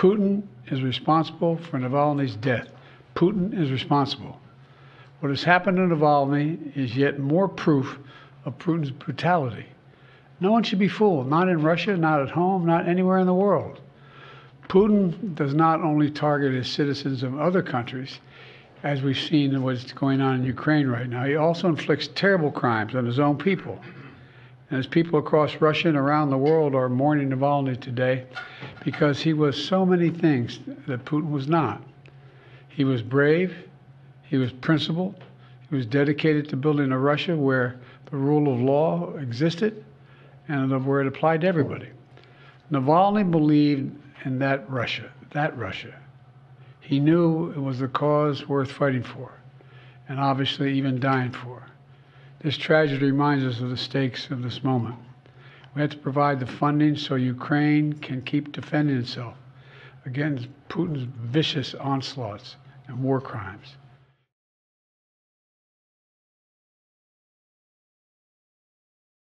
Putin is responsible for Navalny's death. Putin is responsible. What has happened to Navalny is yet more proof of Putin's brutality. No one should be fooled, not in Russia, not at home, not anywhere in the world. Putin does not only target his citizens of other countries, as we've seen in what's going on in Ukraine right now, he also inflicts terrible crimes on his own people. As people across Russia and around the world are mourning Navalny today because he was so many things that Putin was not. He was brave, he was principled, he was dedicated to building a Russia where the rule of law existed and where it applied to everybody. Navalny believed in that Russia, that Russia. He knew it was a cause worth fighting for, and obviously even dying for. This tragedy reminds us of the stakes of this moment. We have to provide the funding so Ukraine can keep defending itself against Putin's vicious onslaughts and war crimes.